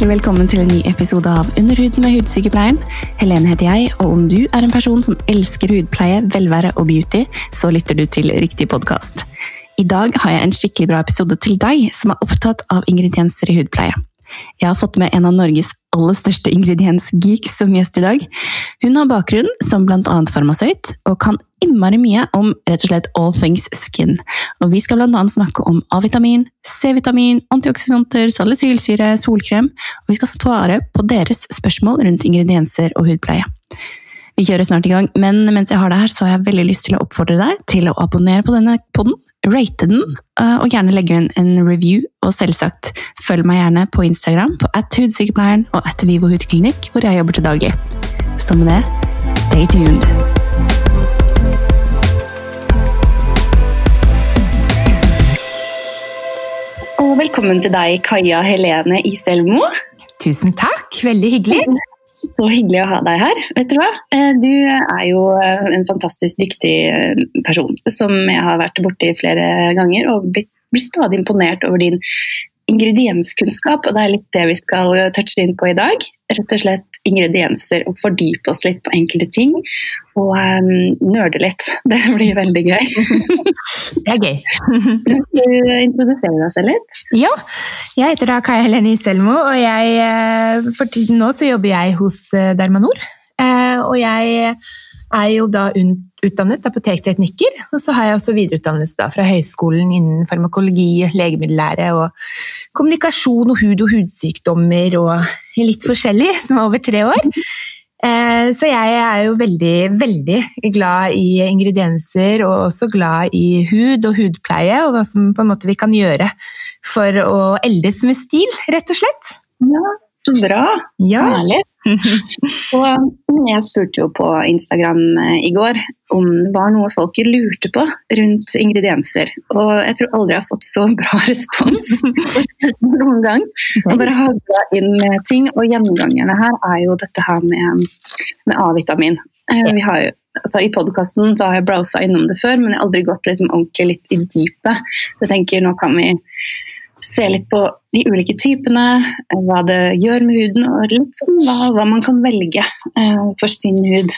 hjertelig velkommen til en ny episode av Underhuden med hudsykepleien. Helene heter jeg, og om du er en person som elsker hudpleie, velvære og beauty, så lytter du til riktig podkast. I dag har jeg en skikkelig bra episode til deg som er opptatt av ingredienser i hudpleie. Jeg har fått med en av Norges aller største ingrediensgeeks som gjest i dag. Hun har bakgrunn som annet farmasøyt, og kan innmari mye om rett og slett all things skin. Og vi skal annet snakke om A-vitamin, C-vitamin, antioksidanter, salicylsyre, solkrem, og vi skal svare på deres spørsmål rundt ingredienser og hudpleie. Vi kjører snart i gang, men mens jeg har deg her, så har jeg veldig lyst til å oppfordre deg til å abonnere på denne podden, rate den, eh, og gjerne legge inn en review. Og selvsagt, følg meg gjerne på Instagram på at hudsykepleieren og at Vivo hudklinikk, hvor jeg jobber til daglig. Så med det, stay tuned! Og velkommen til deg, Kaja Helene Iselmo. Tusen takk, veldig hyggelig. Så hyggelig å ha deg her. Vet Du hva? Eh, du er jo eh, en fantastisk dyktig eh, person som jeg har vært borti flere ganger og blitt, blir stadig imponert over din ingredienskunnskap, og det er litt det vi skal touche inn på i dag. Rett og slett ingredienser og fordype oss litt på enkelte ting. Og um, nerde litt. Det blir veldig gøy. det er gøy. du introduserer deg selv litt? Ja. Jeg heter da Kaja Helene Iselmo, og jeg, for tiden nå så jobber jeg hos Dermanor. Og jeg er jo da utdannet apotektekniker, og så har jeg også videreutdannelse da fra høyskolen innen farmakologi, legemiddellære og kommunikasjon og hud og hudsykdommer og litt forskjellig, som er over tre år. Eh, så jeg er jo veldig, veldig glad i ingredienser og også glad i hud og hudpleie, og hva som på en måte vi kan gjøre for å eldes med stil, rett og slett. Ja, så bra. Ja. Herlig. og jeg spurte jo på Instagram eh, i går om det var noe folk lurte på rundt ingredienser. Og jeg tror aldri jeg har fått så bra respons noen gang. Og bare hagla inn ting. Og gjennomgangene her er jo dette her med, med A-vitamin. Eh, vi har jo altså I podkasten har jeg browsa innom det før, men jeg har aldri gått liksom ordentlig litt i dypet. Så jeg tenker nå kan vi se litt på de ulike typene, eh, hva det gjør med huden, og litt sånn hva, hva man kan velge uh, for sin hud.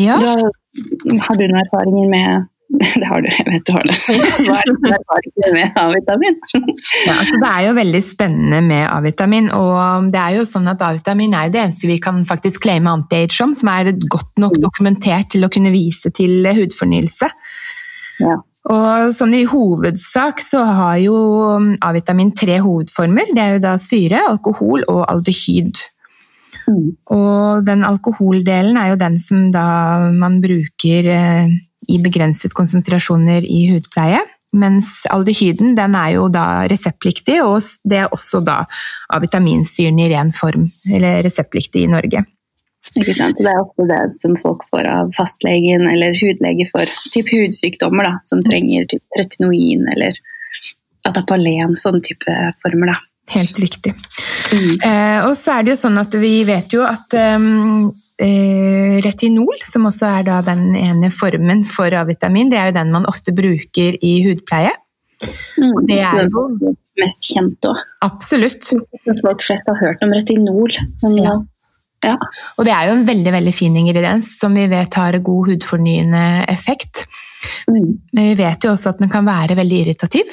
Ja. Du har du noen erfaringer med det har du, jeg vet du har det. Hva er erfaringene med A-vitamin? ja, altså det er jo veldig spennende med A-vitamin. og det er jo sånn at A-vitamin er det eneste vi kan faktisk claime anti-age om, som er godt nok dokumentert til å kunne vise til hudfornyelse. Ja. Og sånn I hovedsak så har jo A-vitamin tre hovedformer. Det er jo da syre, alkohol og aldehyd. Mm. Og den alkoholdelen er jo den som da man bruker eh, i begrenset konsentrasjoner i hudpleie. Mens aldehyden den er jo da reseptpliktig, og det er også da A-vitaminsyren i ren form, eller reseptpliktig i Norge. Ikke sant? Det er ofte det som folk får av fastlegen eller hudlege for typ hudsykdommer, da, som trenger typ retinoin eller atapalen, sånn type former. da. Helt riktig. Mm. Eh, og så er det jo sånn at vi vet jo at um, eh, retinol, som også er da den ene formen for A-vitamin, det er jo den man ofte bruker i hudpleie. Mm, det er jo mest kjent òg. Absolutt. Folk flest har hørt om retinol. Men ja. Ja. Og det er jo en veldig veldig fin ingrediens som vi vet har god hudfornyende effekt. Mm. Men vi vet jo også at den kan være veldig irritativ.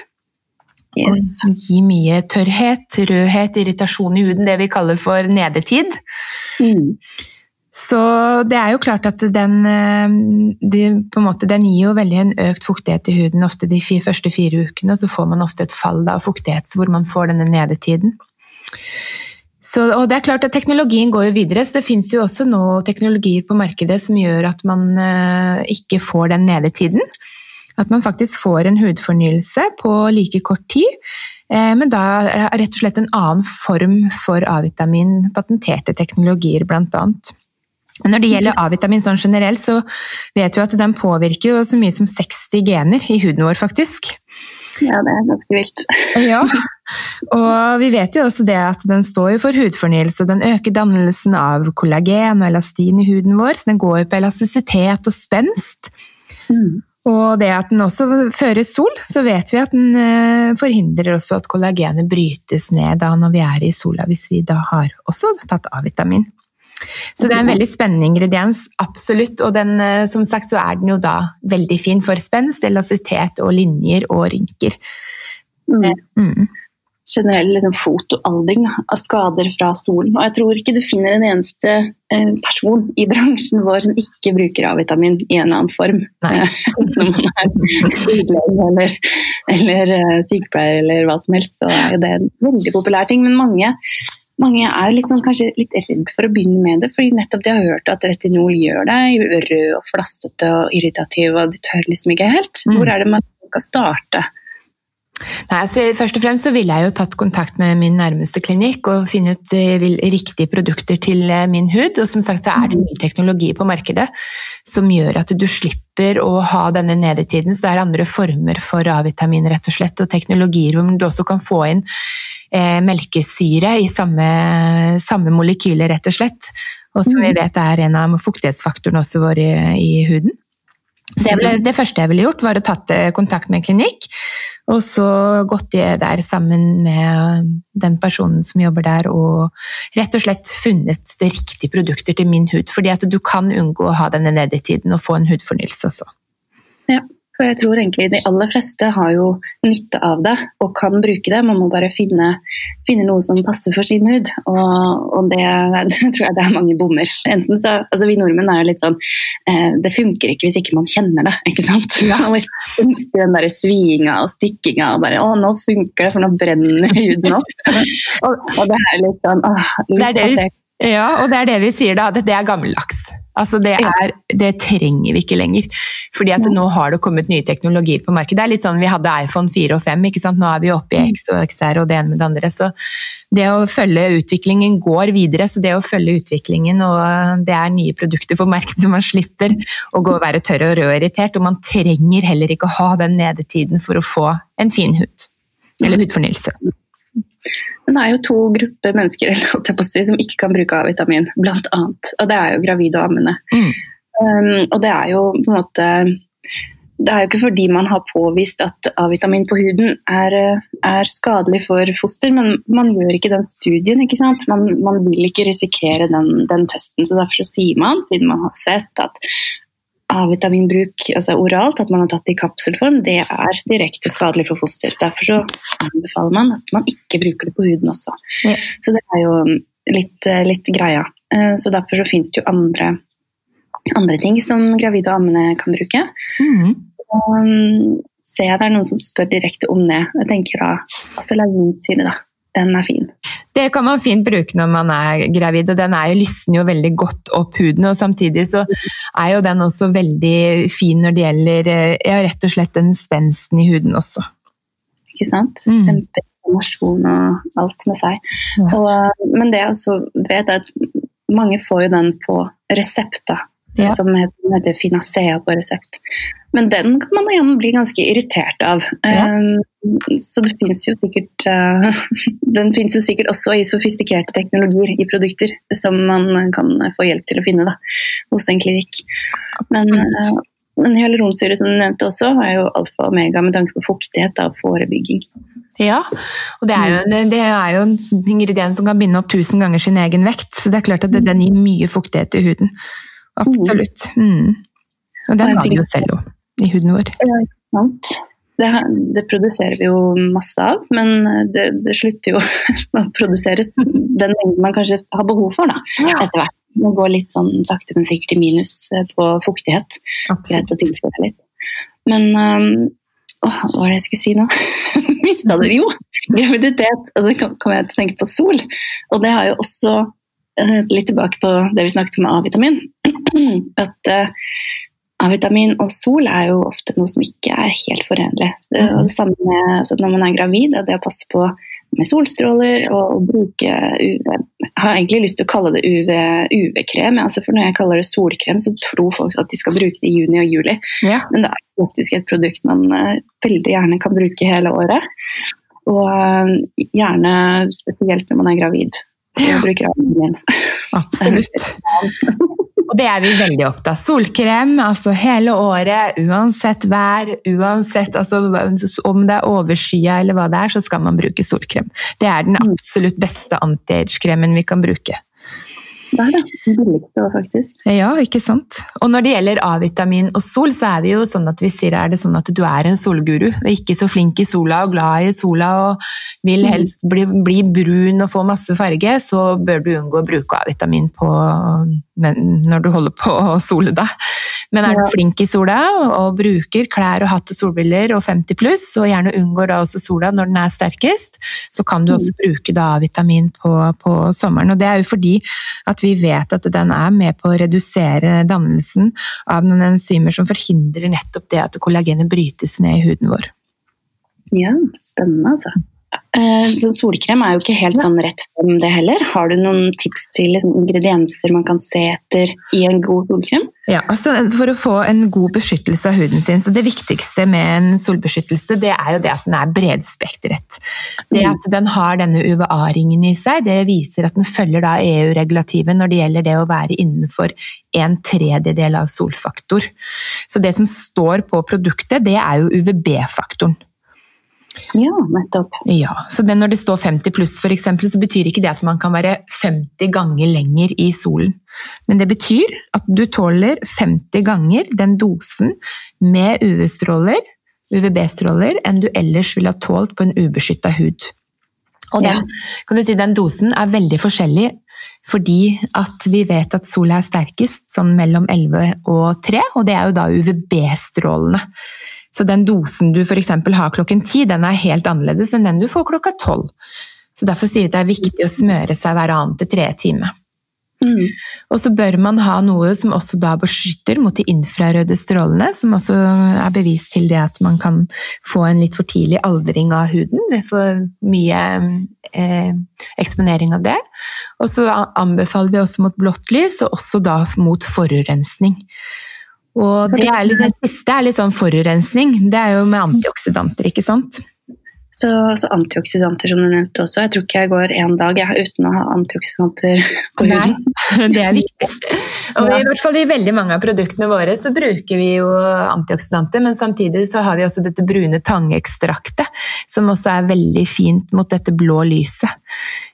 Yes. Og gi mye tørrhet, rødhet, irritasjon i huden, det vi kaller for nedetid. Mm. Så det er jo klart at den, eh, de, måte, den gir jo veldig en økt fuktighet i huden ofte de fire, første fire ukene, og så får man ofte et fall av fuktighet hvor man får denne nedetiden. Så, og det er klart at Teknologien går jo videre, så det finnes jo også nå teknologier på markedet som gjør at man eh, ikke får den nedetiden. At man faktisk får en hudfornyelse på like kort tid. Eh, men da er det rett og slett en annen form for A-vitamin, patenterte teknologier bl.a. Men når det gjelder A-vitamin sånn generelt, så vet vi at den påvirker jo så mye som 60 gener i huden vår, faktisk. Ja, det er ganske vilt. ja. Og vi vet jo også det at den står for hudfornyelse, og den øker dannelsen av kollagen og elastin i huden vår, så den går på elastisitet og spenst. Mm. Og det at den også fører sol, så vet vi at den eh, forhindrer også at kollagenet brytes ned da når vi er i sola, hvis vi da har også tatt A-vitamin. Så det er en veldig spennende ingrediens, absolutt. Og den, eh, som sagt så er den jo da veldig fin for spenst, elastisitet og linjer og rynker. Mm. Mm generell liksom, fotoaldring av skader fra solen. Og jeg tror ikke du finner en eneste eh, person i bransjen vår som ikke bruker A-vitamin i en eller annen form. Eh, når man er sykepleier eller, eller uh, sykepleier eller hva som helst, så er det en veldig populær ting. Men mange, mange er litt sånn, kanskje litt redd for å begynne med det, fordi nettopp de har hørt at retinol gjør deg rød og flassete og irritativ, og de tør liksom ikke helt. Mm. Hvor er det man kan starte? Nei, altså, først og fremst så ville jeg jo tatt kontakt med min nærmeste klinikk og finne ut uh, riktige produkter til uh, min hud. Og som sagt så er det ny teknologi på markedet som gjør at du slipper å ha denne nedetiden. Så det er andre former for A-vitamin rett og slett, og teknologier hvor du også kan få inn uh, melkesyre i samme, samme molekyler, rett og slett. Og som vi mm. vet er en av fuktighetsfaktorene også våre i, i huden. Så det, første jeg ville gjort, var å tatt eh, kontakt med en klinikk, og så gått der sammen med den personen som jobber der, og rett og slett funnet det riktige produkter til min hud. Fordi at du kan unngå å ha denne nedetiden og få en hudfornyelse også. Ja. For jeg tror egentlig de aller fleste har jo nytte av det og kan bruke det. Man må bare finne, finne noe som passer for sin hud, og, og det, det, tror jeg det er mange bommer. Enten så, altså Vi nordmenn er jo litt sånn eh, Det funker ikke hvis ikke man kjenner det, ikke sant? Ja. Man ønsker den der svinga og stikkinga og bare Å, nå funker det, for nå brenner huden opp. og, og, det er litt sånn åh, litt det er det Ja, og det er det vi sier da. Det er gammeldags. Altså det, er, det, trenger vi ikke lenger. Fordi at nå har det kommet nye teknologier på markedet. Det er litt sånn Vi hadde iPhone 4 og 5, ikke sant? nå er vi oppe i X og XR og det ene med det andre. Så det å følge utviklingen går videre. Så det å følge utviklingen, og det er nye produkter på markedet, så man slipper å gå og være tørr og rød og irritert. Og man trenger heller ikke å ha den nedetiden for å få en fin hud. Eller hudfornyelse. Men det er jo to grupper mennesker si, som ikke kan bruke A-vitamin, blant annet. Og det er jo gravide og ammende. Mm. Um, og det er jo på en måte det er jo ikke fordi man har påvist at A-vitamin på huden er, er, skadelig for foster, men man gjør ikke den studien. ikke sant? Man, man vil ikke risikere den, den, testen. så Derfor så sier man, siden man har sett at A-vitaminbruk altså oralt, at man har tatt det i kapselform, det er direkte skadelig for foster. Derfor så anbefaler man at man ikke bruker det på huden også. Ja. Så det er jo litt, litt greia. Eh, så derfor så finnes det jo andre, andre ting som gravide og ammende kan bruke. Mm. Og, ser jeg det er noen som spør direkte om det. Jeg tenker da syne da den er fin. Det kan man fint bruke når man er gravid, og den jo, lysner jo veldig godt opp huden. og Samtidig så er jo den også veldig fin når det gjelder ja, rett og slett den spensten i huden også. Ikke sant? Mm. Kjempeinformasjon og alt med seg. Ja. Og, men det jeg også vet, er at mange får jo den på resept. da ja. som heter Finacea på resept. Men den kan man igjen bli ganske irritert av. Ja. Um, så det finnes jo sikkert uh, Den fins jo sikkert også i sofistikerte teknologier i produkter som man kan få hjelp til å finne da, hos en klinikk. Men, uh, men hyaluronsyre som du nevnte også, er jo alfa og omega med tanke på fuktighet og forebygging. Ja, og det er, jo, det er jo en ingrediens som kan binde opp tusen ganger sin egen vekt. Så det er klart at den gir mye fuktighet i huden. Absolutt. Mm. Og den har vi jo selv òg, i huden vår. Ja, sant. Det, det, produserer vi jo masse av, men det, det slutter jo å produseres den mengden man kanskje har behov for da, etter hvert. Det går litt sånn sakte, men sikkert i minus eh, på fuktighet. Greit å tilføre litt. Men um, åh, hva var det jeg skulle si nå? Mista det jo! Graviditet. Og så kom jeg til å tenke på sol. Og det har jo også litt tilbake på det vi snakket om A-vitamin. At uh, A-vitamin og sol er jo ofte noe som ikke er helt forenlig. Det, mm. det samme med når man er gravid, det å passe på med solstråler og, og bruke UV Jeg har egentlig lyst til å kalle det UV-krem, UV altså for når jeg kaller det solkrem, så tror folk at de skal bruke det i juni og juli. Ja. Men det er faktisk et produkt man uh, veldig gjerne kan bruke hele året. Og gjerne spesielt når man er gravid. Min. Absolutt. Og det er vi veldig opptatt av. Solkrem altså hele året, uansett vær, uansett altså, om det er overskya eller hva det er, så skal man bruke solkrem. Det er den mm. absolutt beste anti-age-kremen vi kan bruke. Det er det. Billigste òg, faktisk. Ja, ikke sant. Og når det gjelder A-vitamin og sol, så er vi jo sånn at vi sier er det sånn at du er en solguru og ikke så flink i sola og glad i sola og vil mm. helst bli, bli brun og få masse farge, så bør du unngå å bruke A-vitamin når du holder på å sole deg. Men er du flink i sola og bruker klær og hatt og solbriller og 50 pluss, og gjerne unngår da også sola når den er sterkest, så kan du også mm. bruke da vitamin på, på sommeren. Og det er jo fordi at vi vet at den er med på å redusere dannelsen av noen enzymer som forhindrer nettopp det at kollagenet brytes ned i huden vår. Ja, spennende altså. Eh, så solkrem er jo ikke helt sånn rett frem, det heller. Har du noen tips til liksom, ingredienser man kan se etter i en god solkrem? Ja, altså For å få en god beskyttelse av huden sin, så det viktigste med en solbeskyttelse, det er jo det at den er bredspektret. Det mm. at den har denne UVA-ringen i seg, det viser at den følger da EU-regulativet når det gjelder det å være innenfor en tredjedel av solfaktor. Så det som står på produktet, det er jo UVB-faktoren. Ja, nettopp. Ja, så Når det står 50 pluss, for eksempel, så betyr ikke det at man kan være 50 ganger lenger i solen. Men det betyr at du tåler 50 ganger den dosen med UV-stråler, UVB-stråler, enn du ellers ville ha tålt på en ubeskytta hud. Og den, kan du si, den dosen er veldig forskjellig fordi at vi vet at sola er sterkest sånn mellom 11 og 3, og det er jo da UVB-strålene. Så den dosen du f.eks. har klokken ti, den er helt annerledes enn den du får klokka tolv. Så derfor sier vi at det er viktig å smøre seg hver annen til tredje time. Mm. Og så bør man ha noe som også da beskytter mot de infrarøde strålene, som også er bevis til det at man kan få en litt for tidlig aldring av huden ved for mye eh, eksponering av det. Og så anbefaler vi også mot blått lys, og også da mot forurensning. Og det, litt, det, siste er litt sånn forurensning. Det er jo med antioksidanter, ikke sant? Så, så, antioksidanter, som du nevnte også. Jeg tror ikke jeg går en dag ja, uten å ha antioksidanter på huden. Nei, det er viktig. Og i hvert fall i veldig mange av produktene våre så bruker vi jo antioksidanter, men samtidig så har vi også dette brune tangekstraktet, som også er veldig fint mot dette blå lyset.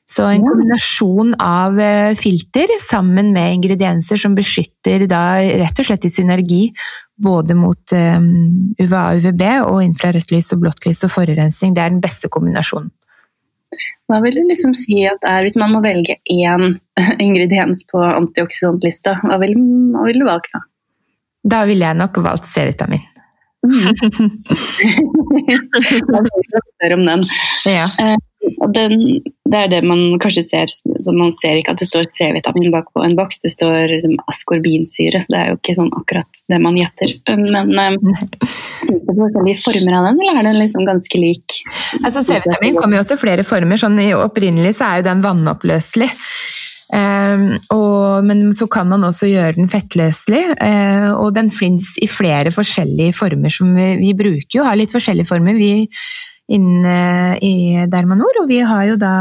Så en kombinasjon av eh, filter sammen med ingredienser som beskytter da rett og slett i synergi både mot UVA og UVB og infrarødt lys og blått lys og forurensning, det er den beste kombinasjonen. Hva vil du liksom si at er, Hvis man må velge én ingrediens på antioksidantlista, hva vil, hva vil du valge da? Da ville jeg nok valgt C-vitamin. Mm. om den. Ja. Eh, den, det er det man kanskje ser så Man ser ikke at det står C-vitamin bak på en boks, det står liksom, askorbinsyre. Det er jo ikke sånn akkurat det man gjetter. Men um, forskjellige former av den, eller er den liksom ganske lik? Altså C-vitamin kommer jo også i flere former. sånn Opprinnelig så er jo den vannoppløselig. Um, og, men så kan man også gjøre den fettløselig, uh, og den fins i flere forskjellige former som vi, vi bruker jo, har litt forskjellige former. Vi inne i Dermanor, og vi har jo da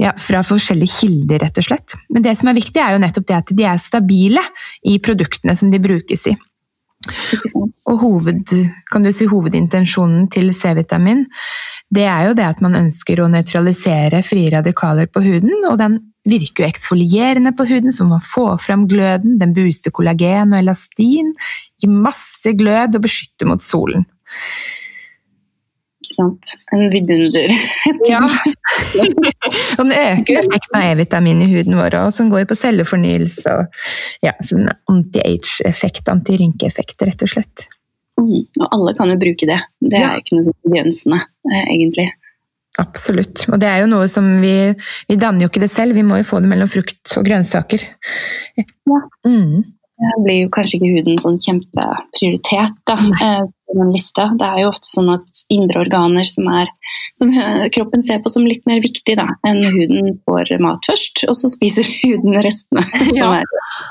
ja, fra forskjellige kilder, rett og slett. Men det som er viktig, er jo nettopp det at de er stabile i produktene som de brukes i. Og hoved, kan du si, hovedintensjonen til C-vitamin det er jo det at man ønsker å nøytralisere frie radikaler på huden, og den virker jo eksfolierende på huden, så man får fram gløden, den booster kollagen og elastin, gir masse glød og beskytter mot solen sant. En vidunder. ja. og den øker effekten av E-vitamin i huden vår, og som går på cellefornyelse og ja, sånn anti-age-effekt, anti-rynkeeffekt, rett og slett. Mm, og alle kan jo bruke det. Det er ja. ikke noe sånn begrensende, eh, egentlig. Absolutt. Og det er jo noe som vi Vi danner jo ikke det selv, vi må jo få det mellom frukt og grønnsaker. Ja. Mm. Det blir jo kanskje ikke huden sånn kjempeprioritet da, eh, på den lista. Det er jo ofte sånn at indre organer som, er, som kroppen ser på som litt mer viktig da, enn huden får mat først, og så spiser huden restene. Ja.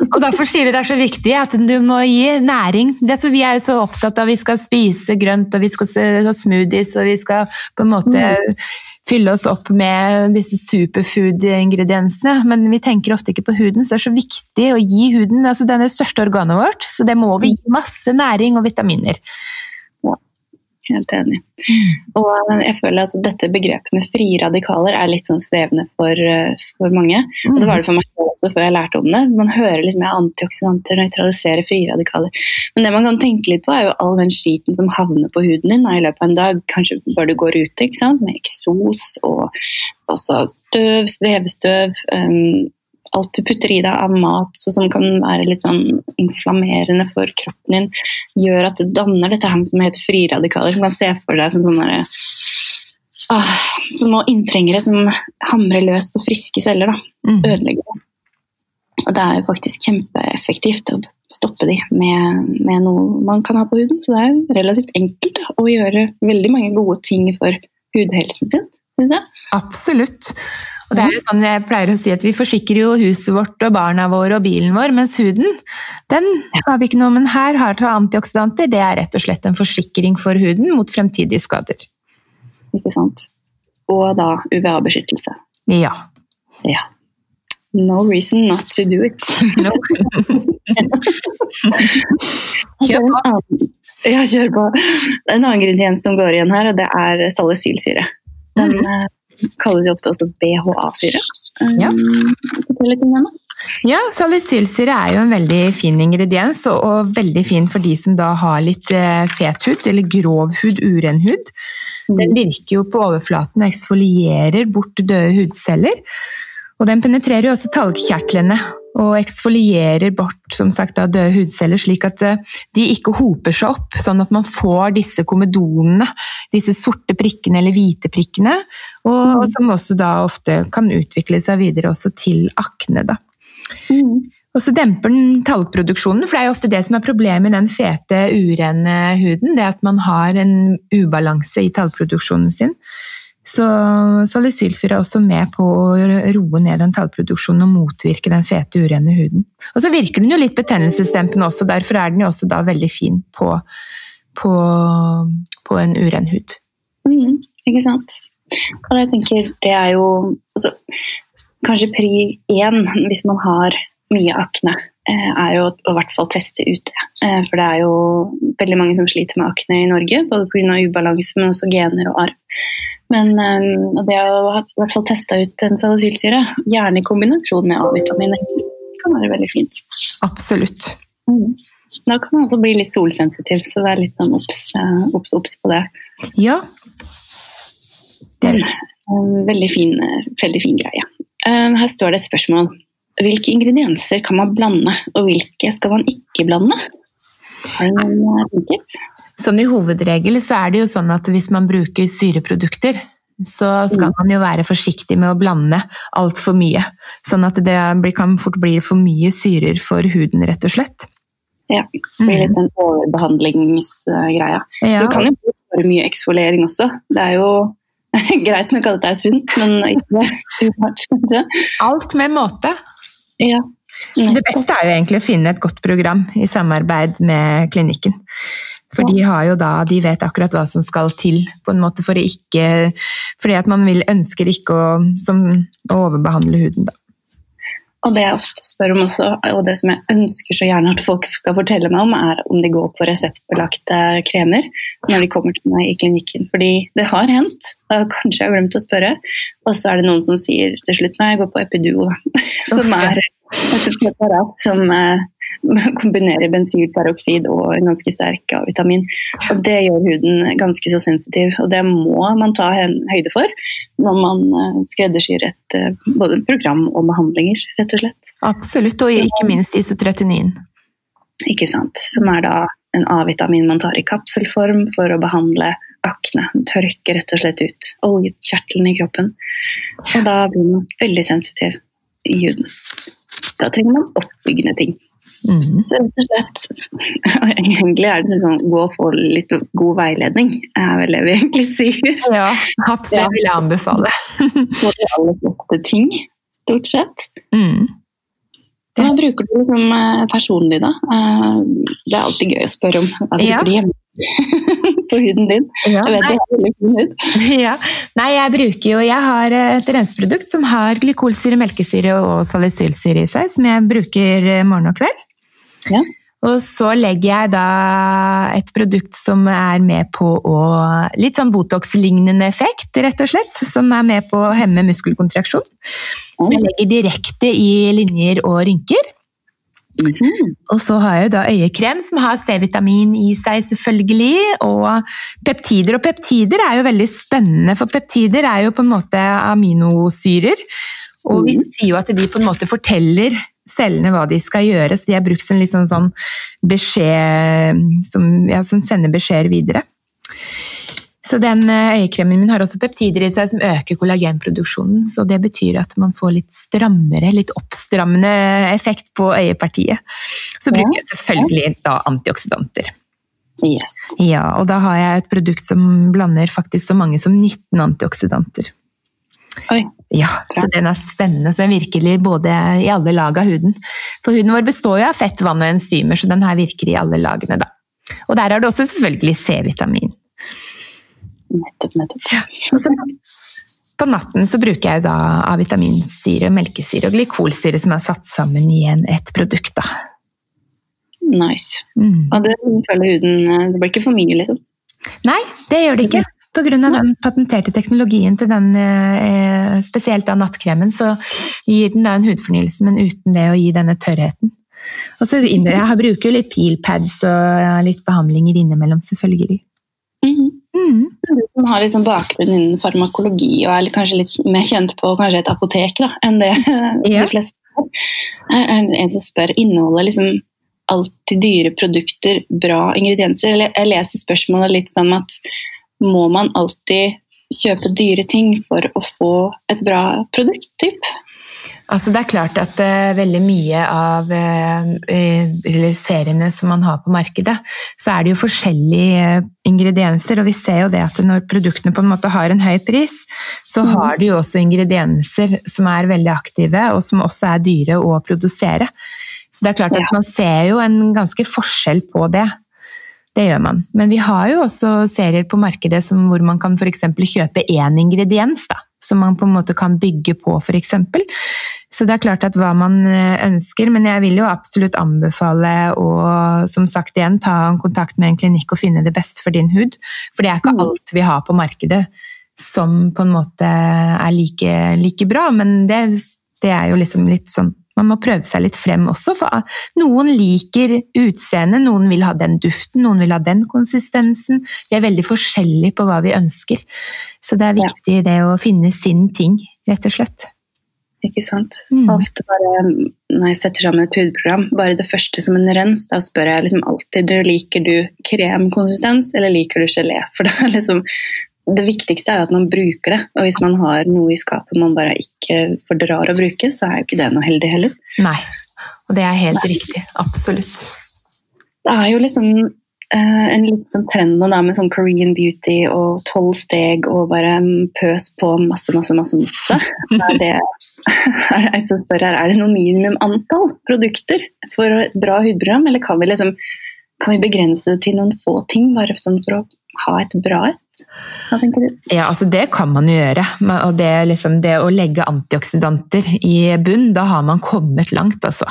og Derfor sier vi det er så viktig at du må gi næring. Det vi er jo så opptatt av vi skal spise grønt, og vi skal ha smoothies, og vi skal på en måte mm fylle oss opp med disse superfood-ingrediensene, men vi tenker ofte ikke på huden, så det er så viktig å gi huden altså Den er det største organet vårt, så det må vi gi masse næring og vitaminer. Helt enig. Og jeg føler at dette begrepet med frie radikaler er litt sånn svevende for, eh, for mange. Og det var det for meg også før jeg lærte om det. Man hører liksom at antioksidanter nøytraliserer frie radikaler. Men det man kan tenke litt på, er jo all den skiten som havner på huden din i løpet av en dag. Kanskje bare du går ute med eksos og støv, svevestøv. Um, alt du putter i deg av mat som kan være litt sånn inflammerende for kroppen din, gjør at du danner dette her som heter friradikaler, som kan se for deg som sånne ah, små inntrengere som hamrer løs på friske celler. da, mm. Ødelegger Og det er jo faktisk kjempeeffektivt å stoppe de med, med, noe man kan ha på huden. Så det er relativt enkelt å gjøre veldig mange gode ting for hudhelsen sin. Absolutt. Og det er jo sånn jeg pleier å si at Vi forsikrer jo huset vårt og barna våre og bilen vår, mens huden den har vi ikke noe. Men her har det antioksidanter. Det er rett og slett en forsikring for huden mot fremtidige skader. Ikke sant. Og da UVA-beskyttelse. Ja. ja. No reason not to do it. No. kjør på. Ja, kjør på. Det er en annen ingrediens som går igjen her, og det er salicylsyre. Den mm kalles jo ofte også BHA-syre. Ja. Um, ja, salicylsyre er jo en veldig fin ingrediens, og, og, veldig fin for de som da har litt eh, fet hud, eller grov hud, uren hud. Den mm. virker jo på overflaten og eksfolierer bort døde hudceller. Og den penetrerer jo også talgkjertlene og eksfolierer bort som sagt, døde hudceller, slik at eh, de ikke hoper seg opp, sånn at man får disse komedonene, disse sorte prikkene eller hvite prikkene, og, mm. og som også da ofte kan utvikle seg videre også til akne. Da. Mm. Og så demper den talgproduksjonen, for det er jo ofte det som er problemet med den fete, urene huden, det at man har en ubalanse i talgproduksjonen sin. Så salicylsyre er også med på å roe ned den tallproduksjonen og motvirke den fete, urene huden. Og så virker den jo litt betennelsesdempende også, derfor er den jo også da veldig fin på, på, på en uren hud. Mm, ikke sant. Og jeg tenker det er jo altså, Kanskje pri én hvis man har mye akne, eh, er jo å i hvert fall teste ut det. Eh, for det er jo veldig mange som sliter med akne i Norge, både pga. ubalanse, men også gener og arv. Men um, det å ha i hvert fall testa ut en salicylsyre, gjerne i kombinasjon med A-vitamin, kan være veldig fint. Absolutt. Mm. Da kan man også bli litt solsensitiv, så er litt sånn obs, eh, obs, på det. Ja. Det er en veldig fin, veldig fin greie. Um, her står det et spørsmål. Hvilke ingredienser kan man blande, og hvilke skal man ikke blande? Har du noen tanker? Sånn I hovedregel så er det jo sånn at hvis man bruker syreprodukter, så skal mm. man jo være forsiktig med å blande altfor mye. Sånn at det kan fort bli for mye syrer for huden, rett og slett. Ja, det blir litt mm. en overbehandlingsgreia. Ja. Du kan jo bruke for mye eksfoliering også. Det er jo greit nok at det er sunt, men ikke too much, kanskje. Alt med måte. Ja. Det beste er jo egentlig å finne et godt program i samarbeid med klinikken. For de har jo da, de vet akkurat hva som skal til, på en måte for ikke Fordi at man vil, ønsker ikke å, som, å overbehandle huden, da. Og det jeg ofte spør om også, og det som jeg ønsker så gjerne at folk skal fortelle meg om, er om de går på reseptbelagte kremer når de kommer til meg i klinikken. Fordi det har hendt. Kanskje jeg har glemt å spørre. Og så er det noen som sier til slutt nei, jeg går på Epiduo, da. Som er et preparat som eh, kombinerer bensylperoksid og en ganske sterk A-vitamin. Og Det gjør huden ganske så sensitiv, og det må man ta høyde for når man eh, skreddersyr et eh, både program og behandlinger, rett og slett. Absolutt, og ikke minst isotretinin. Ikke sant. Som er da en A-vitamin man tar i kapselform for å behandle akne. Den tørker rett og slett ut oljekjertelen i kroppen. Og da blir man veldig sensitiv i huden. Da trenger man oppbyggende ting. Mm. Så rett og slett Egentlig er det sånn gå og få litt god veiledning, er vel det vi egentlig sier. Ja, det vil jeg anbefale. På de aller fleste ting, stort sett. Mm. Hva bruker du liksom eh, personlig, da? Eh, det er alltid gøy å spørre om. Hva bruker Ja. du hjemme på huden din? Ja, Jeg vet du har veldig fin hud. Ja. Nei, jeg bruker jo Jeg har et renseprodukt som har glykolsyre, melkesyre og salicylsyre i seg, som jeg bruker eh, morgen og kveld. Ja. Og så legger jeg da et produkt som er med på å Litt sånn Botox-lignende effekt, rett og slett. Som er med på å hemme muskelkontraksjon. Som jeg legger direkte i linjer og rynker. Mhm. Og så har jeg jo da øyekrem som har C-vitamin i seg, selvfølgelig, og peptider. Og peptider er jo veldig spennende, for peptider er jo på en måte aminosyrer. Og vi Mhm. sier jo at de på en måte forteller cellene hva de skal gjøre, så de er brukt som litt sånn, sånn beskjed som, ja, som sender beskjeder videre. Så den eh, øyekremen min har også peptider i seg som øker kollagenproduksjonen. Så det betyr at man får litt strammere, litt oppstrammende effekt på øyepartiet. Så Ja. bruker jeg selvfølgelig da antioksidanter. Yes. Ja, og da har jeg et produkt som blander faktisk så mange som 19 antioksidanter. Oi. Ja, så den er spennende. Så den virker både i alle lag av huden. For huden vår består jo av fett, vann og enzymer, så den her virker i alle lagene, da. Og der er det også selvfølgelig C-vitamin. Nettopp, nettopp. Ja. så på natten så bruker jeg da A-vitaminsyre, melkesyre og glykolsyre som er satt sammen i en, et produkt. Da. Nice. Mm. Og det føler huden eh, Det blir ikke for mye, liksom. Nei, det gjør det ikke. Av den patenterte teknologien til den, eh, spesielt av nattkremen, så gir den da en hudfornyelse, men uten det å gi denne tørrheten. Og så Jeg bruker jo litt peelpads og litt behandlinger innimellom, selvfølgelig. Mhm. Mm. Du som har liksom bakgrunn innen farmakologi og er kanskje litt mer kjent på et apotek da, enn det Ja. de fleste har. Er er en som spør inneholder liksom alltid dyre produkter bra ingredienser? Eller jeg leser spørsmålet litt som at må man alltid kjøpe dyre ting for å få et bra produkt? Typ? Altså det er klart at uh, veldig mye av uh, seriene som man har på markedet, så er det jo forskjellige ingredienser, og vi ser jo det at når produktene på en måte har en høy pris, så mm. har du jo også ingredienser som er veldig aktive, og som også er dyre å produsere. Så det er klart at Ja. man ser jo en ganske forskjell på det. Det gjør man. Men vi har jo også serier på markedet som, hvor man kan f.eks. kjøpe én ingrediens, da, som man på en måte kan bygge på, f.eks. Så det er klart at hva man eh, ønsker, men jeg vil jo absolutt anbefale å som sagt igjen, ta en kontakt med en klinikk og finne det beste for din hud. For det er ikke Mm. alt vi har på markedet som på en måte er like, like bra, men det, det er jo liksom litt sånn man må prøve seg litt frem også, for noen liker utseendet, noen vil ha den duften, noen vil ha den konsistensen. Vi er veldig forskjellige på hva vi ønsker. Så det er Ja. viktig det å finne sin ting, rett og slett. Ikke sant? Mm. Ofte bare når jeg setter sammen et hudprogram, bare det første som en rens, da spør jeg liksom alltid du, liker du kremkonsistens eller liker du gelé. For det, er liksom, det viktigste er jo at man bruker det. Og hvis man har noe i skapet man bare ikke fordrar å bruke, så er jo ikke det noe heldig heller. Nei. Og det er helt riktig. Absolutt. Det er jo liksom eh, en litt sånn trend nå med sånn Korean beauty og tolv steg og bare pøs på masse, masse, masse. masse. Er det, er, jeg spør her, er det noe minimum antall produkter for et bra hudprogram, eller kan vi liksom kan vi begrense det til noen få ting, bare sånn for å ha et bra et? Hva tenker du? Ja, altså det kan man jo gjøre. Og det, liksom, det å legge antioksidanter i bunn, da har man kommet langt, altså.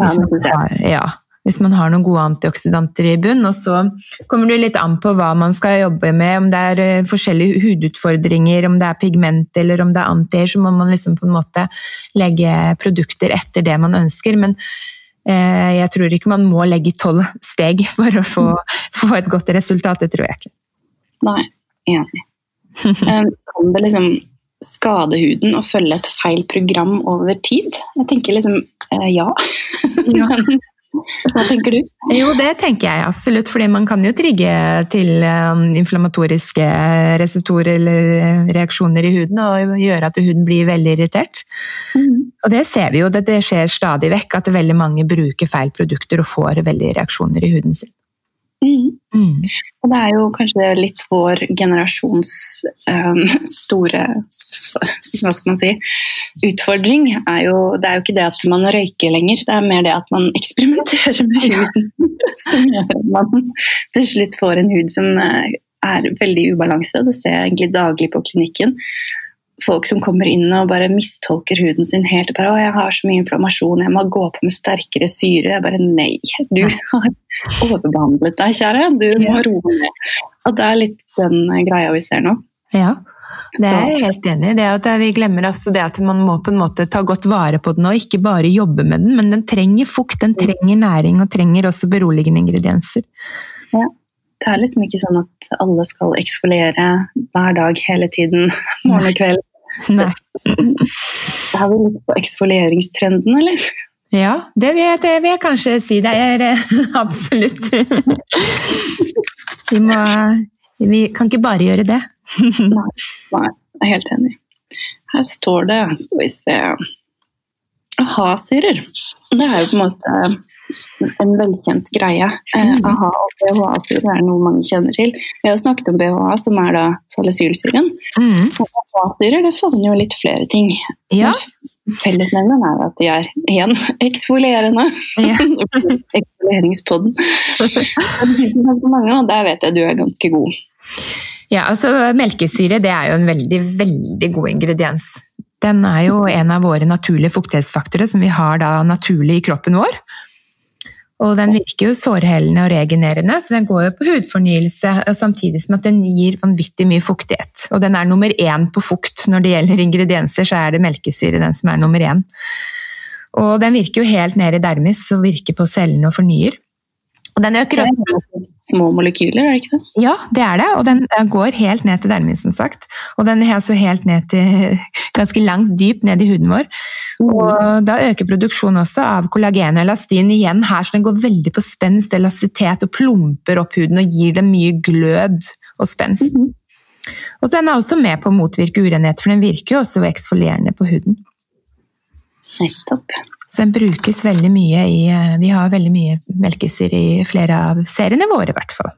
Hvis man har, ja, hvis man har noen gode antioksidanter i bunn. Og så kommer det litt an på hva man skal jobbe med, om det er eh, forskjellige hudutfordringer, om det er pigment eller om det er antier, så må man liksom på en måte legge produkter etter det man ønsker. Men eh, jeg tror ikke man må legge tolv steg for å få, få et godt resultat, det tror jeg ikke. Nei, enig. Um, kan det liksom skade huden å følge et feil program over tid? Jeg tenker liksom eh, ja. Ja. Hva tenker du? Jo, det tenker jeg absolutt, fordi man kan jo trigge til um, inflammatoriske reseptorer eller eh, reaksjoner i huden og gjøre at huden blir veldig irritert. Og det ser vi jo, det, det skjer stadig vekk, at veldig mange bruker feil produkter og får veldig reaksjoner i huden sin. Mm. Mm. Og det er jo kanskje litt vår generasjons um, store hva skal man si, utfordring. Er jo, det er jo ikke det at man røyker lenger, det er mer det at man eksperimenterer med huden. Som gjør at man til slutt får en hud som eh, er veldig ubalanse. Det ser jeg egentlig daglig på klinikken folk som kommer inn og bare mistolker huden sin helt. Bare, 'Å, jeg har så mye inflammasjon, jeg må gå på med sterkere syre.' Jeg bare Nei, du har overbehandlet deg, kjære. Du må roe ned. Og det er litt den greia vi ser nå. Ja. Det er jeg helt enig i. Det at Vi glemmer altså det at man må på en måte ta godt vare på den og ikke bare jobbe med den, men den trenger fukt, den trenger næring og trenger også beroligende ingredienser. Ja. Det er liksom ikke sånn at alle skal eksfoliere hver dag hele tiden, morgen og kveld. Nei. Er vi litt på eksfolieringstrenden, eller? Ja, det vil, jeg, det vil jeg kanskje si. Det er eh, absolutt. Vi, må, vi kan ikke bare gjøre det. Nei, nei, jeg er helt enig. Her står det, skal vi se aha-syrer. Det er jo på en måte en velkjent greie. Eh, mm. aha og BHA-syre er noe mange kjenner til. Vi har snakket om BHA, som er da salicylsyren. Mm. AHA-syrer det favner jo litt flere ting. Ja. Fellesnevneren er at de er én eksfolierende. Ja. Eksfolieringspodden. og der vet jeg du er ganske god. Ja, altså Melkesyre det er jo en veldig, veldig god ingrediens. Den er jo en av våre naturlige fuktighetsfaktorer som vi har da naturlig i kroppen vår. Og den virker jo sårhellende og regenerende, så den går jo på hudfornyelse, samtidig som at den gir vanvittig mye fuktighet. Og den er nummer én på fukt når det gjelder ingredienser, så er det melkesyre den som er nummer én. Og den virker jo helt ned i dermis og virker på cellene og fornyer. Og den øker også Små molekyler, er det ikke det? Ja, det er det. Og den går helt ned til dermin, som sagt. Og den er altså helt ned til ganske langt dypt ned i huden vår. Mm. Og da øker produksjonen også av kollagen og elastin igjen her, så den går veldig på spenst, elastisitet og plumper opp huden og gir dem mye glød og spenst. Mm. Og den er også med på å motvirke urenhet, for den virker jo også eksfolierende på huden. Nettopp. Så den brukes veldig mye i eh, Vi har veldig mye melkesyre i flere av seriene våre, i hvert fall.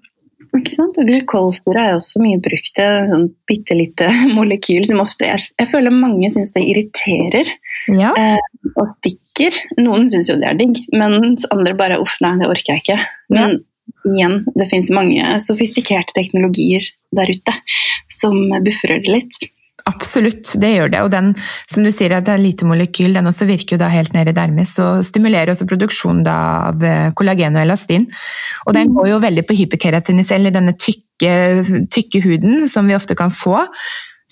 Ikke sant? Og Glykolsyre er også mye brukt til sånn bitte lite molekyl som ofte er, jeg føler mange syns det irriterer ja. eh, og stikker. Noen syns jo det er digg, mens andre bare uff, nei, det orker jeg ikke. Men ja. igjen, det fins mange sofistikerte teknologier der ute som buffer det litt. Absolutt, det gjør det. Og den som du sier, at det er lite molekyl, den også virker jo da helt ned i dermis og stimulerer også produksjonen av eh, kollagen og elastin. Og den går jo veldig på hyperkeratinis, eller denne tykke, tykke huden som vi ofte kan få.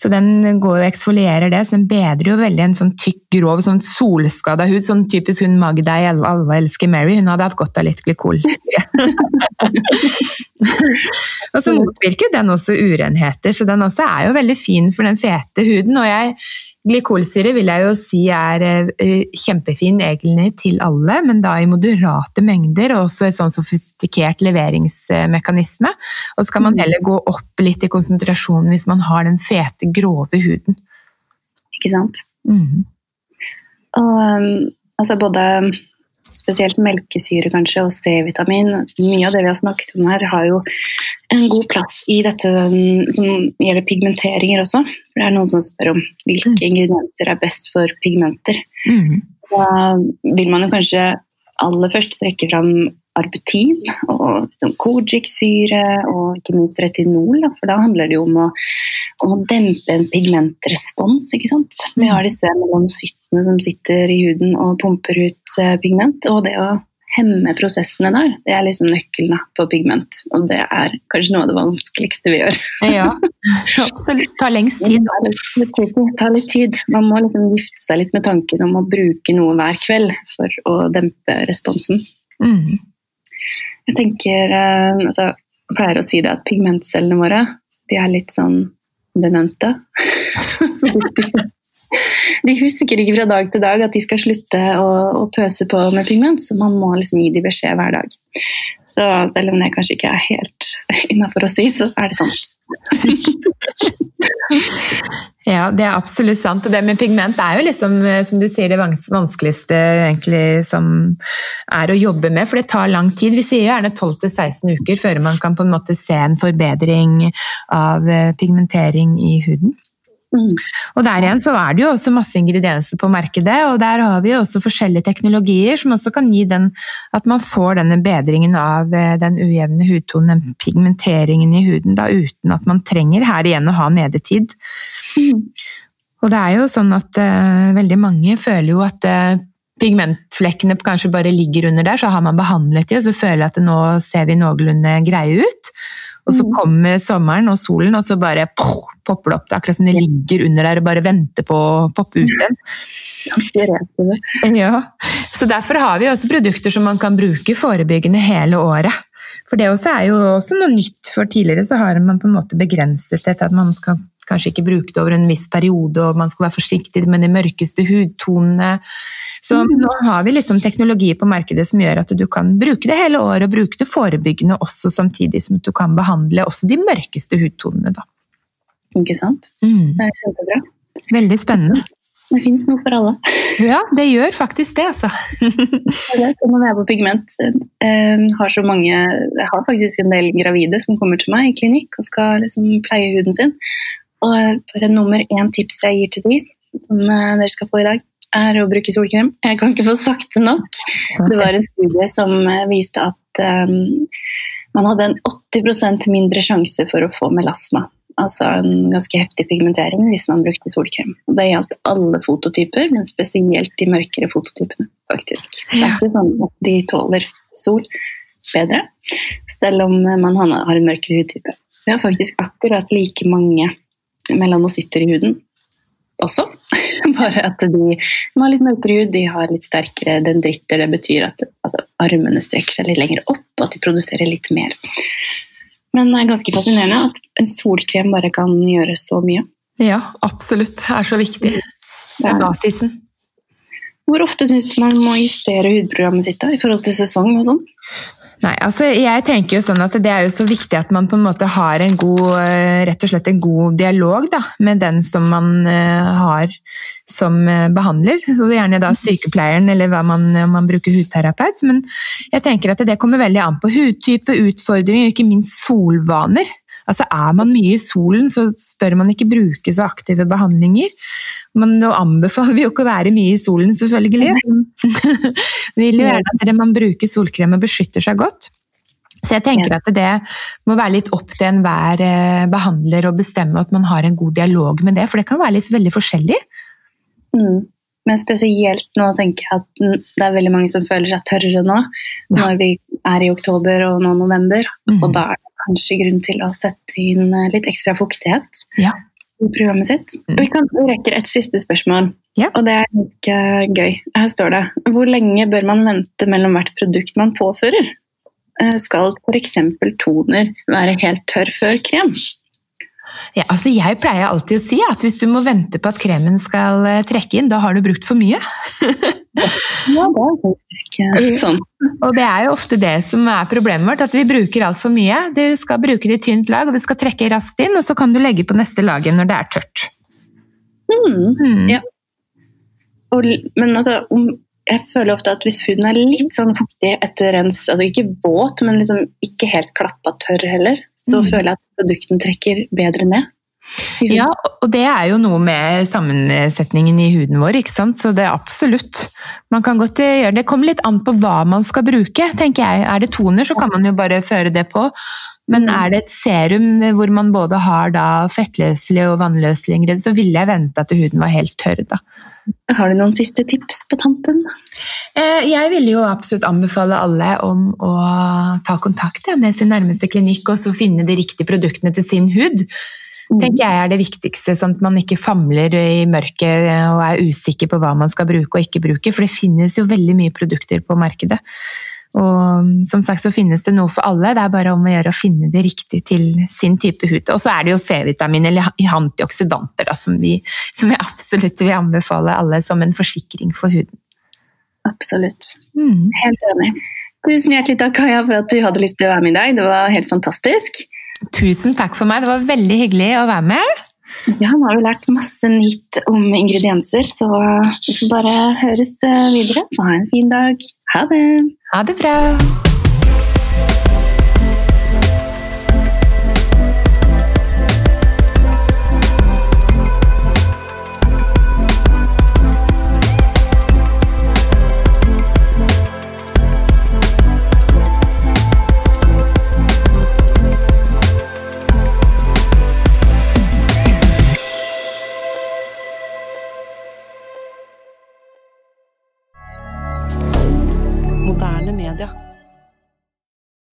Så den går og eksfolierer det, så den bedrer jo veldig en sånn tykk, grov, sånn solskada hud. Sånn typisk hun Magda i Alle elsker Mary. Hun hadde hatt godt av litt glykol. og så motvirker den også urenheter, så den også er jo veldig fin for den fete huden. Og jeg Glykolsyre vil jeg jo si er eh, kjempefin egentlig til alle, men da i moderate mengder, og også et sånn sofistikert leveringsmekanisme. Og så kan man mm. heller gå opp litt i konsentrasjonen hvis man har den fete, grove huden. Ikke sant. Mm. Og um, altså både spesielt melkesyre kanskje, og C-vitamin. Mye av det vi har snakket om her, har jo en god plass i dette um, som gjelder pigmenteringer også. For det er noen som spør om hvilke mm. ingredienser er best for pigmenter. Mm. Da vil man jo kanskje aller først trekke fram arbutin og kojiksyre og ikke minst retinol. For da handler det jo om å, om å dempe en pigmentrespons. ikke sant? Vi har disse melanocyttene som sitter i huden og pumper ut eh, pigment. Og det å hemme prosessene der, det er liksom nøkkelen på pigment. Og det er kanskje noe av det vanskeligste vi gjør. Ja, absolutt. ta tar lengst tid. Det tar litt tid. Man må liksom gifte seg litt med tanken om å bruke noe hver kveld for å dempe responsen. Mm. Jeg tenker eh, altså, Jeg pleier å si det at pigmentcellene våre de er litt sånn demente. de husker ikke fra dag til dag at de skal slutte å, å pøse på med pigment, så man må liksom gi dem beskjed hver dag. Så selv om det kanskje ikke er helt innafor å si, så er det sånn. Ja, det er absolutt sant. Og det med pigment er jo liksom, eh, som du sier, det vanskeligste egentlig som er å jobbe med, for det tar lang tid. Vi sier gjerne 12-16 uker før man kan på en måte se en forbedring av eh, pigmentering i huden. Mm. Og der igjen så er det jo også masse ingredienser på markedet, og der har vi jo også forskjellige teknologier som også kan gi den at man får denne bedringen av eh, den ujevne hudtonen, den pigmenteringen i huden, da uten at man trenger her igjen å ha nedetid. Mm. Og det er jo sånn at uh, veldig mange føler jo at uh, pigmentflekkene kanskje bare ligger under der, så har man behandlet de, og så føler jeg at nå ser vi noenlunde greie ut. Og så mm. kommer sommeren og solen, og så bare poff, popper det opp. Det er akkurat som det ligger under der og bare venter på å poppe ut igjen. Ja. Så derfor har vi også produkter som man kan bruke forebyggende hele året. For det også er jo også noe nytt, for tidligere så har man på en måte begrenset det til at man skal kanskje ikke bruke det over en viss periode, og man skal være forsiktig med de mørkeste hudtonene. Så mm. nå har vi liksom teknologi på markedet som gjør at du kan bruke det hele året, og bruke det forebyggende også samtidig som du kan behandle også de mørkeste hudtonene. Da. Ikke sant? Mm. Det er kjempebra. Veldig spennende. Det fins noe for alle. Ja, det gjør faktisk det, altså. Når jeg er på pigment, eh, har så mange Jeg har faktisk en del gravide som kommer til meg i klinikk og skal liksom pleie huden sin. Og bare nummer én tips jeg gir til de, som eh, dere skal få i dag, er å bruke solkrem. Jeg kan ikke få sagt det nok. Det var en studie som eh, viste at um, man hadde en 80% mindre sjanse for å få melasma. Altså en ganske heftig pigmentering hvis man brukte solkrem. Og det gjaldt alle fototyper, men spesielt de mørkere fototypene. faktisk. Det er ikke sånn at de tåler sol bedre, selv om man har en mørkere hudtype. Vi har faktisk akkurat like mange melanocytter i huden også. Bare at de, de har litt mørkere hud, de har litt sterkere dendritter. Det betyr at at armene strekker seg litt lenger opp, og at de produserer litt mer. Men det er ganske fascinerende at en solkrem bare kan gjøre så mye. Ja, absolutt. Det er så viktig. Det er basisen. Hvor ofte syns du man må justere hudprogrammet sitt da, i forhold til sesong og sånn? Nei, altså jeg tenker jo sånn at Det er jo så viktig at man på en måte har en god, eh, rett og slett en god dialog da, med den som man eh, har som eh, behandler. Gjerne da sykepleieren eller hva man, om man bruker hudterapeut. Men jeg tenker at det kommer veldig an på hudtype, utfordringer ikke minst solvaner. Altså Er man mye i solen, så spør man ikke bruke så aktive behandlinger. Men nå anbefaler vi jo ikke å være mye i solen, selvfølgelig. vi vil jo gjerne at man bruker solkrem og beskytter seg godt. Så jeg tenker at det må være litt opp til enhver eh, behandler å bestemme at man har en god dialog med det, for det kan være litt veldig forskjellig. Mm. Men spesielt nå tenker jeg at det er veldig mange som føler seg tørre nå, når vi er i oktober og nå november. Mm. Og da er det kanskje grunn til å sette inn eh, litt ekstra fuktighet ja. Programmet sitt. Mm. Vi, kan, vi rekker et siste spørsmål, ja. og det er ganske gøy. Her står det Hvor lenge bør man vente mellom hvert produkt man påfører? Eh, skal f.eks. toner være helt tørr før krem? Ja, altså jeg pleier alltid å si at hvis du må vente på at kremen skal eh, trekke inn, da har du brukt for mye. ja, det er faktisk sånn. Og det er jo ofte det som er problemet vårt, at vi bruker altfor mye. Du skal bruke det i tynt lag, og det skal trekke raskt inn, og så kan du legge på neste laget når det er tørt. Mm, mm. Ja. Og, men altså, jeg føler ofte at hvis huden er litt sånn fuktig etter rens, altså ikke våt, men liksom ikke helt klappa tørr heller, så mm. føler jeg at produkten trekker bedre ned. Ja, og det er jo noe med sammensetningen i huden vår, ikke sant. Så det er absolutt. Man kan godt gjøre det. kommer litt an på hva man skal bruke, tenker jeg. Er det toner, så kan man jo bare føre det på. Men mm. er det et serum hvor man både har fettløselige og vannløselige ingredienser, så ville jeg vente at huden var helt tørr, da. Har du noen siste tips på tampen? Eh, jeg ville jo absolutt anbefale alle om å ta kontakt med sin nærmeste klinikk og så finne de riktige produktene til sin hud. Mm. tenker jeg er det viktigste, sånn at man ikke famler i mørket og er usikker på hva man skal bruke og ikke bruke, for det finnes jo veldig mye produkter på markedet. Og som sagt så finnes det noe for alle, det er bare om å gjøre å finne det riktig til sin type hud. Og så er det jo C-vitamin eller antioksidanter da, som, vi, som jeg absolutt vil anbefale alle som en forsikring for huden. Absolutt. Mm. Helt enig. Tusen hjertelig takk Kaja, for at du hadde lyst til å være med i dag. Det var helt fantastisk. Tusen takk for meg, det var veldig hyggelig å være med. Ja, nå har vi lært masse nytt om ingredienser, så vi får bare høres eh, videre. Ha en fin dag. Ha det! Ha det bra!